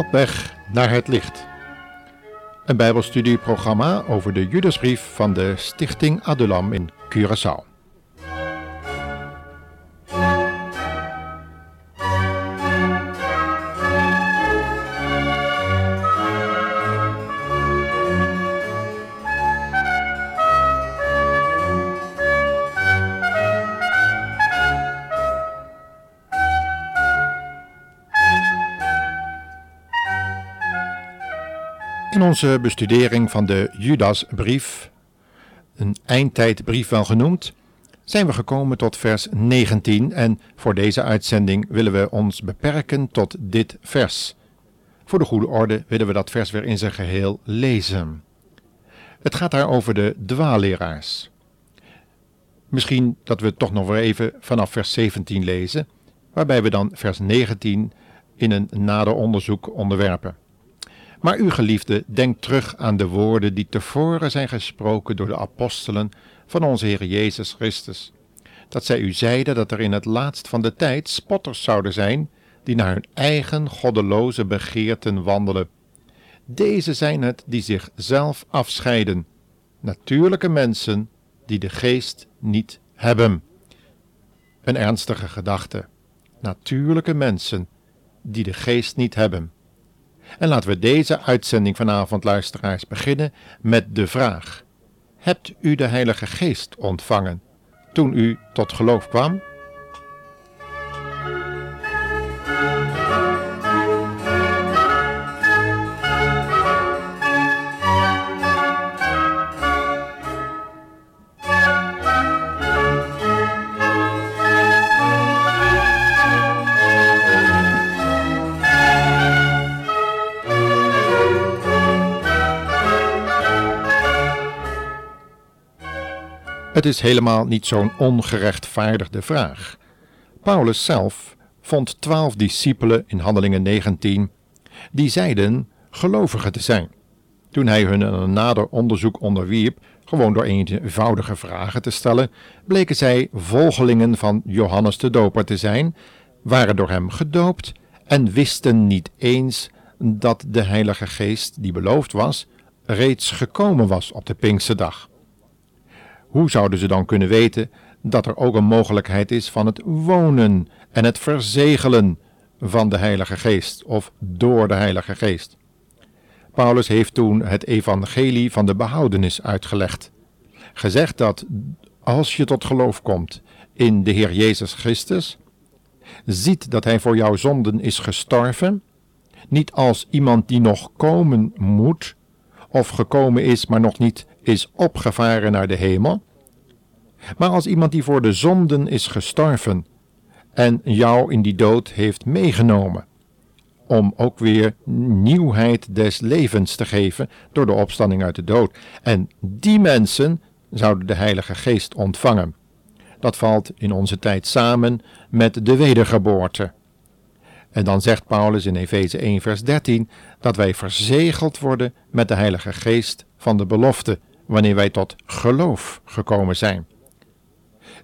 Op weg naar het licht. Een Bijbelstudieprogramma over de Judasbrief van de Stichting Adulam in Curaçao. In onze bestudering van de Judasbrief, een eindtijdbrief wel genoemd, zijn we gekomen tot vers 19 en voor deze uitzending willen we ons beperken tot dit vers. Voor de goede orde willen we dat vers weer in zijn geheel lezen. Het gaat daar over de dwaalleraars. Misschien dat we toch nog weer even vanaf vers 17 lezen, waarbij we dan vers 19 in een nader onderzoek onderwerpen. Maar u geliefde, denk terug aan de woorden die tevoren zijn gesproken door de apostelen van onze Heer Jezus Christus. Dat zij u zeiden dat er in het laatst van de tijd spotters zouden zijn, die naar hun eigen goddeloze begeerten wandelen. Deze zijn het die zichzelf afscheiden, natuurlijke mensen die de geest niet hebben. Een ernstige gedachte. Natuurlijke mensen die de geest niet hebben. En laten we deze uitzending vanavond, luisteraars, beginnen met de vraag: Hebt u de Heilige Geest ontvangen toen u tot geloof kwam? Het is helemaal niet zo'n ongerechtvaardigde vraag. Paulus zelf vond twaalf discipelen in Handelingen 19 die zeiden gelovigen te zijn. Toen hij hun een nader onderzoek onderwierp, gewoon door eenvoudige vragen te stellen, bleken zij volgelingen van Johannes de Doper te zijn, waren door hem gedoopt en wisten niet eens dat de Heilige Geest, die beloofd was, reeds gekomen was op de Pinksterdag. Hoe zouden ze dan kunnen weten dat er ook een mogelijkheid is van het wonen en het verzegelen van de Heilige Geest of door de Heilige Geest? Paulus heeft toen het evangelie van de behoudenis uitgelegd. Gezegd dat als je tot geloof komt in de Heer Jezus Christus, ziet dat Hij voor jouw zonden is gestorven, niet als iemand die nog komen moet, of gekomen is, maar nog niet is opgevaren naar de hemel, maar als iemand die voor de zonden is gestorven en jou in die dood heeft meegenomen, om ook weer nieuwheid des levens te geven door de opstanding uit de dood. En die mensen zouden de Heilige Geest ontvangen. Dat valt in onze tijd samen met de wedergeboorte. En dan zegt Paulus in Efeze 1, vers 13 dat wij verzegeld worden met de Heilige Geest van de belofte, wanneer wij tot geloof gekomen zijn.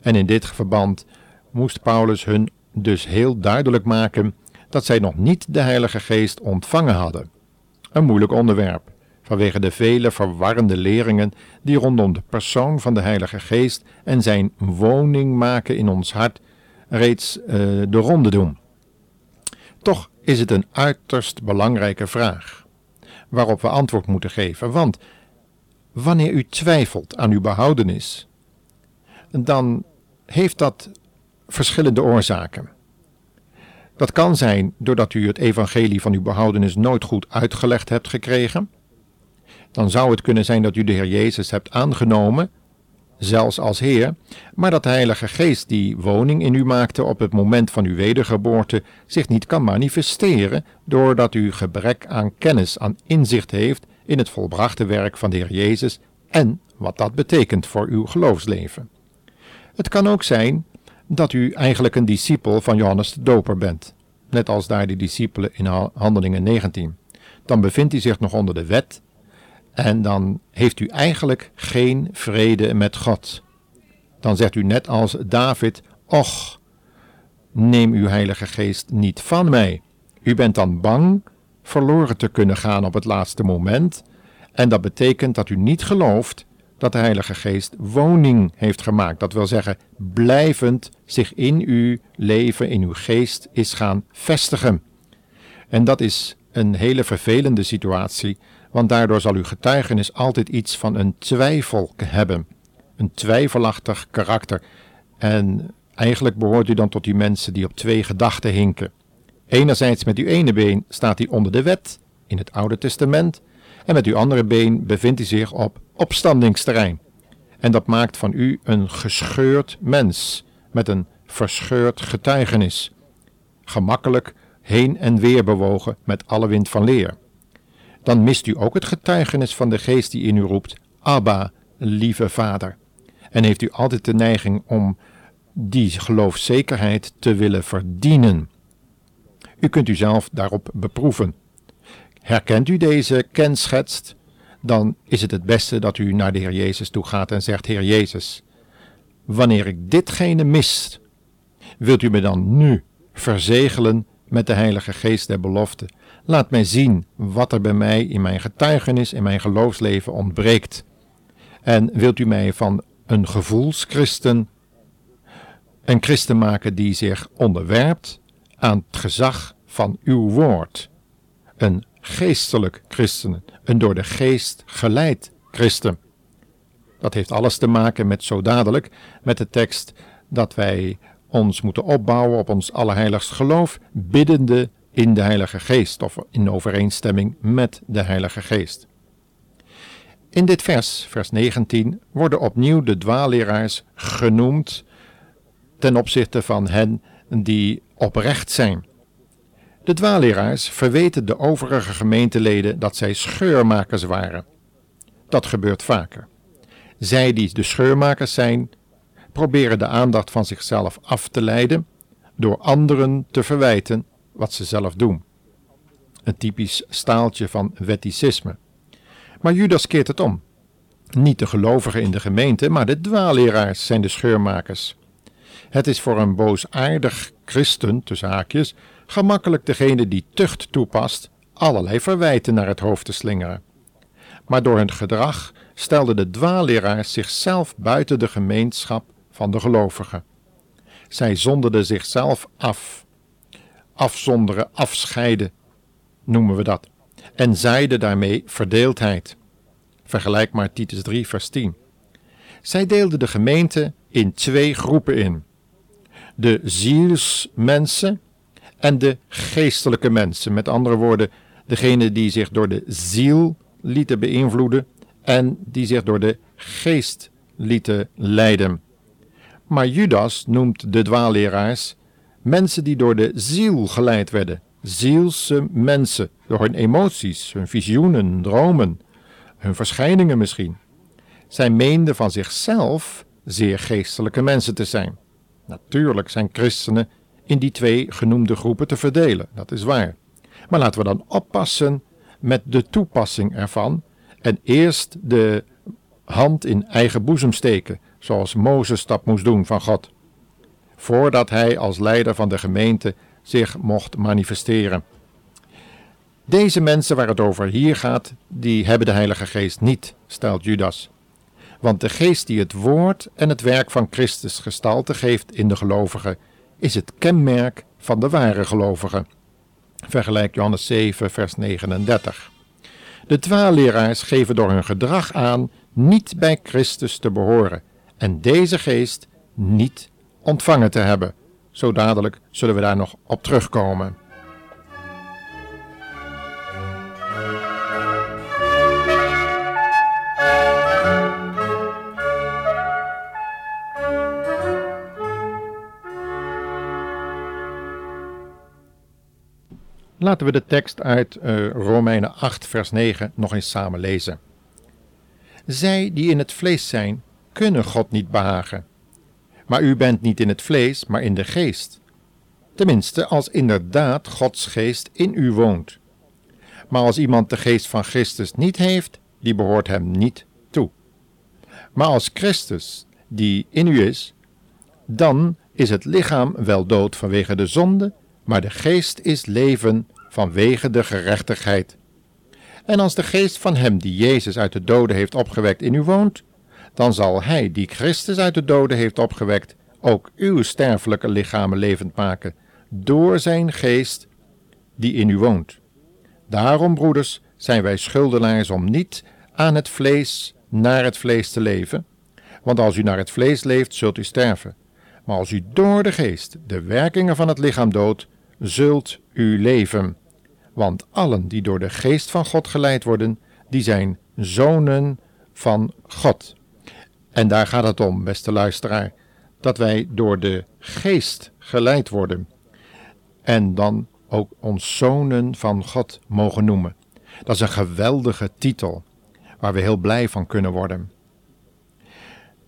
En in dit verband moest Paulus hun dus heel duidelijk maken dat zij nog niet de Heilige Geest ontvangen hadden. Een moeilijk onderwerp, vanwege de vele verwarrende leringen die rondom de persoon van de Heilige Geest en zijn woning maken in ons hart reeds uh, de ronde doen. Toch is het een uiterst belangrijke vraag, waarop we antwoord moeten geven, want wanneer u twijfelt aan uw behoudenis, dan heeft dat verschillende oorzaken. Dat kan zijn doordat u het evangelie van uw behoudenis nooit goed uitgelegd hebt gekregen. Dan zou het kunnen zijn dat u de Heer Jezus hebt aangenomen, zelfs als Heer, maar dat de Heilige Geest die woning in u maakte op het moment van uw wedergeboorte zich niet kan manifesteren doordat u gebrek aan kennis, aan inzicht heeft in het volbrachte werk van de Heer Jezus en wat dat betekent voor uw geloofsleven. Het kan ook zijn dat u eigenlijk een discipel van Johannes de Doper bent, net als daar die discipelen in Handelingen 19. Dan bevindt u zich nog onder de wet en dan heeft u eigenlijk geen vrede met God. Dan zegt u net als David: Och, neem uw Heilige Geest niet van mij. U bent dan bang verloren te kunnen gaan op het laatste moment. En dat betekent dat u niet gelooft dat de Heilige Geest woning heeft gemaakt. Dat wil zeggen, blijvend zich in uw leven, in uw geest is gaan vestigen. En dat is een hele vervelende situatie, want daardoor zal uw getuigenis altijd iets van een twijfel hebben. Een twijfelachtig karakter. En eigenlijk behoort u dan tot die mensen die op twee gedachten hinken. Enerzijds met uw ene been staat hij onder de wet in het Oude Testament en met uw andere been bevindt hij zich op opstandingsterrein. En dat maakt van u een gescheurd mens met een verscheurd getuigenis. Gemakkelijk heen en weer bewogen met alle wind van leer. Dan mist u ook het getuigenis van de geest die in u roept: Abba, lieve vader. En heeft u altijd de neiging om die geloofzekerheid te willen verdienen. U kunt u zelf daarop beproeven. Herkent u deze kenschets? Dan is het het beste dat u naar de Heer Jezus toe gaat en zegt: Heer Jezus, wanneer ik ditgene mis, wilt u me dan nu verzegelen met de Heilige Geest der belofte? Laat mij zien wat er bij mij in mijn getuigenis, in mijn geloofsleven ontbreekt. En wilt u mij van een gevoelschristen een christen maken die zich onderwerpt aan het gezag van uw woord. Een geestelijk christen, een door de geest geleid christen. Dat heeft alles te maken met zo dadelijk met de tekst dat wij ons moeten opbouwen op ons allerheiligst geloof, biddende in de Heilige Geest of in overeenstemming met de Heilige Geest. In dit vers, vers 19, worden opnieuw de dwaalleraars genoemd ten opzichte van hen die oprecht zijn. De dwaalleraars verweten de overige gemeenteleden dat zij scheurmakers waren. Dat gebeurt vaker. Zij die de scheurmakers zijn, proberen de aandacht van zichzelf af te leiden door anderen te verwijten wat ze zelf doen. Een typisch staaltje van wetticisme. Maar Judas keert het om. Niet de gelovigen in de gemeente, maar de dwaalleraars zijn de scheurmakers. Het is voor een boosaardig christen, tussen haakjes, gemakkelijk degene die tucht toepast, allerlei verwijten naar het hoofd te slingeren. Maar door hun gedrag stelden de dwaalleraars zichzelf buiten de gemeenschap van de gelovigen. Zij zonderden zichzelf af. Afzonderen, afscheiden, noemen we dat. En zeiden daarmee verdeeldheid. Vergelijk maar Titus 3, vers 10. Zij deelden de gemeente in twee groepen in: de zielsmensen en de geestelijke mensen. Met andere woorden, degene die zich door de ziel lieten beïnvloeden en die zich door de geest lieten leiden. Maar Judas noemt de dwaalleraars mensen die door de ziel geleid werden. Zielse mensen, door hun emoties, hun visioenen, dromen, hun verschijningen misschien. Zij meenden van zichzelf zeer geestelijke mensen te zijn. Natuurlijk zijn christenen in die twee genoemde groepen te verdelen, dat is waar. Maar laten we dan oppassen met de toepassing ervan en eerst de hand in eigen boezem steken, zoals Mozes dat moest doen van God, voordat hij als leider van de gemeente zich mocht manifesteren. Deze mensen waar het over hier gaat, die hebben de Heilige Geest niet, stelt Judas. Want de geest die het woord en het werk van Christus gestalte geeft in de gelovigen, is het kenmerk van de ware gelovigen. Vergelijk Johannes 7, vers 39. De dwaalleraars geven door hun gedrag aan niet bij Christus te behoren en deze geest niet ontvangen te hebben. Zo dadelijk zullen we daar nog op terugkomen. Laten we de tekst uit uh, Romeinen 8, vers 9 nog eens samen lezen. Zij die in het vlees zijn, kunnen God niet behagen. Maar u bent niet in het vlees, maar in de geest. Tenminste, als inderdaad Gods geest in u woont. Maar als iemand de geest van Christus niet heeft, die behoort hem niet toe. Maar als Christus, die in u is, dan is het lichaam wel dood vanwege de zonde, maar de geest is leven vanwege de gerechtigheid. En als de geest van hem die Jezus uit de doden heeft opgewekt in u woont, dan zal hij die Christus uit de doden heeft opgewekt ook uw sterfelijke lichamen levend maken, door zijn geest die in u woont. Daarom, broeders, zijn wij schuldenaars om niet aan het vlees naar het vlees te leven, want als u naar het vlees leeft, zult u sterven. Maar als u door de geest de werkingen van het lichaam doodt, zult u leven. Want allen die door de geest van God geleid worden, die zijn zonen van God. En daar gaat het om, beste luisteraar, dat wij door de geest geleid worden. En dan ook ons zonen van God mogen noemen. Dat is een geweldige titel, waar we heel blij van kunnen worden.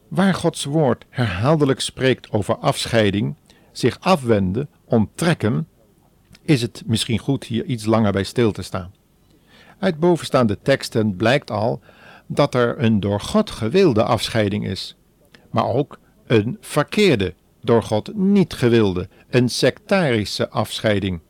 Waar Gods woord herhaaldelijk spreekt over afscheiding, zich afwenden, onttrekken, is het misschien goed hier iets langer bij stil te staan. Uit bovenstaande teksten blijkt al dat er een door God gewilde afscheiding is, maar ook een verkeerde, door God niet gewilde, een sectarische afscheiding.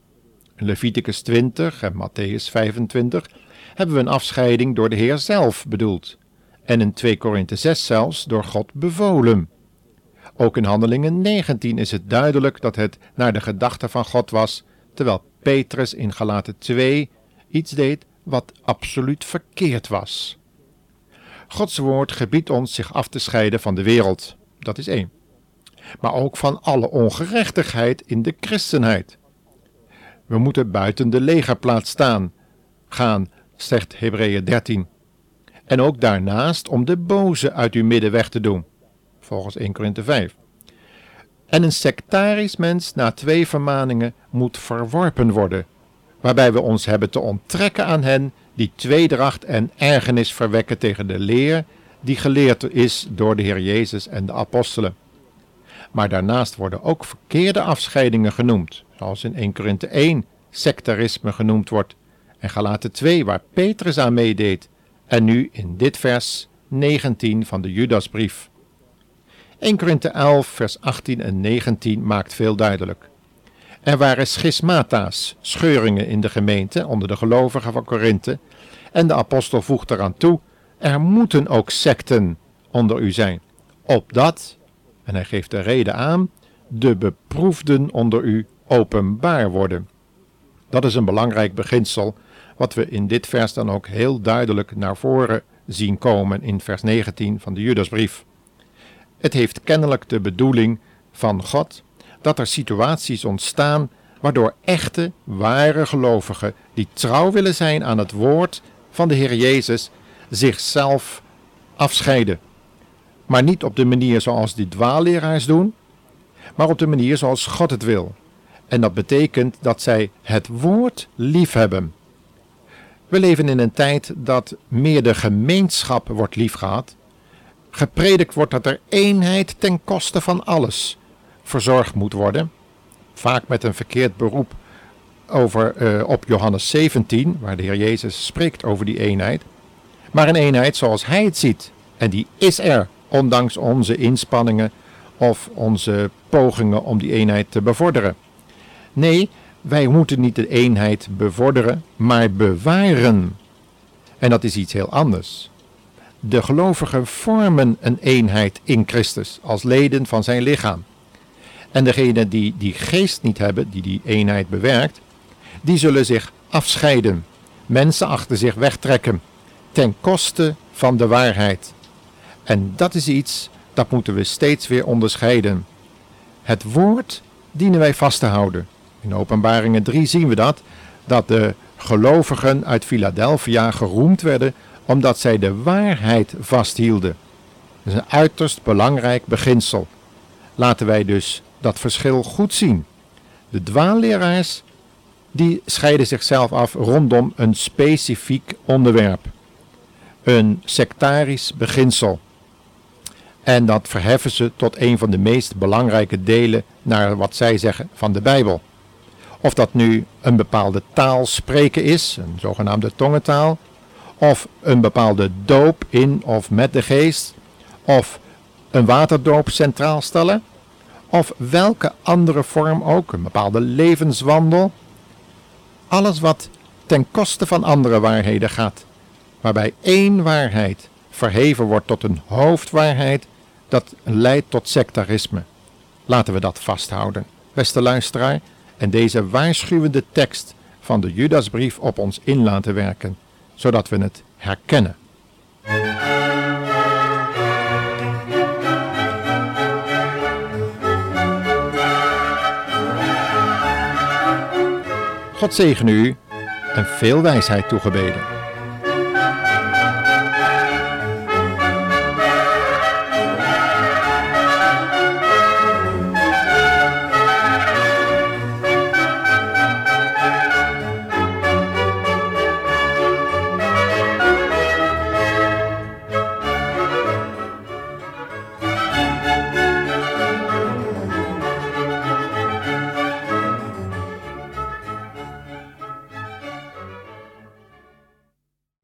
In Leviticus 20 en Matthäus 25 hebben we een afscheiding door de Heer zelf bedoeld, en in 2 Korinthe 6 zelfs door God bevolen. Ook in Handelingen 19 is het duidelijk dat het naar de gedachte van God was, terwijl Petrus in Galaten 2 iets deed wat absoluut verkeerd was. Gods woord gebiedt ons zich af te scheiden van de wereld, dat is één. Maar ook van alle ongerechtigheid in de christenheid. We moeten buiten de legerplaats staan, gaan, zegt Hebreeën 13 en ook daarnaast om de boze uit uw midden weg te doen, volgens 1 Korinthe 5. En een sectarisch mens na twee vermaningen moet verworpen worden, waarbij we ons hebben te onttrekken aan hen die tweedracht en ergernis verwekken tegen de leer die geleerd is door de Heer Jezus en de apostelen. Maar daarnaast worden ook verkeerde afscheidingen genoemd, zoals in 1 Korinthe 1 sectarisme genoemd wordt, en Galaten 2 waar Petrus aan meedeed, en nu in dit vers 19 van de Judasbrief. 1 Korinthe 11, vers 18 en 19 maakt veel duidelijk. Er waren schismata's, scheuringen in de gemeente onder de gelovigen van Korinthe, en de apostel voegt eraan toe: er moeten ook secten onder u zijn, opdat, en hij geeft de reden aan, de beproefden onder u openbaar worden. Dat is een belangrijk beginsel wat we in dit vers dan ook heel duidelijk naar voren zien komen in vers 19 van de Judasbrief. Het heeft kennelijk de bedoeling van God dat er situaties ontstaan waardoor echte, ware gelovigen die trouw willen zijn aan het woord van de Heer Jezus zichzelf afscheiden. Maar niet op de manier zoals die dwaalleraars doen, maar op de manier zoals God het wil. En dat betekent dat zij het woord liefhebben we leven in een tijd dat meer de gemeenschap wordt liefgehad. Gepredikt wordt dat er eenheid ten koste van alles verzorgd moet worden. Vaak met een verkeerd beroep over, uh, op Johannes 17, waar de Heer Jezus spreekt over die eenheid. Maar een eenheid zoals Hij het ziet. En die is er, ondanks onze inspanningen of onze pogingen om die eenheid te bevorderen. Nee, wij moeten niet de eenheid bevorderen, maar bewaren. En dat is iets heel anders. De gelovigen vormen een eenheid in Christus als leden van zijn lichaam. En degenen die die geest niet hebben, die die eenheid bewerkt, die zullen zich afscheiden, mensen achter zich wegtrekken, ten koste van de waarheid. En dat is iets dat moeten we steeds weer onderscheiden. Het woord dienen wij vast te houden. In Openbaringen 3 zien we dat, dat de gelovigen uit Philadelphia geroemd werden omdat zij de waarheid vasthielden. Dat is een uiterst belangrijk beginsel. Laten wij dus dat verschil goed zien. De dwaalleraars die scheiden zichzelf af rondom een specifiek onderwerp. Een sectarisch beginsel. En dat verheffen ze tot een van de meest belangrijke delen naar wat zij zeggen van de Bijbel. Of dat nu een bepaalde taal spreken is, een zogenaamde tongentaal, of een bepaalde doop in of met de geest, of een waterdoop centraal stellen, of welke andere vorm ook, een bepaalde levenswandel. alles wat ten koste van andere waarheden gaat, waarbij één waarheid verheven wordt tot een hoofdwaarheid, dat leidt tot sectarisme. Laten we dat vasthouden, beste luisteraar, en deze waarschuwende tekst van de Judasbrief op ons in laten werken, zodat we het herkennen. God zegen u en veel wijsheid toegebeden.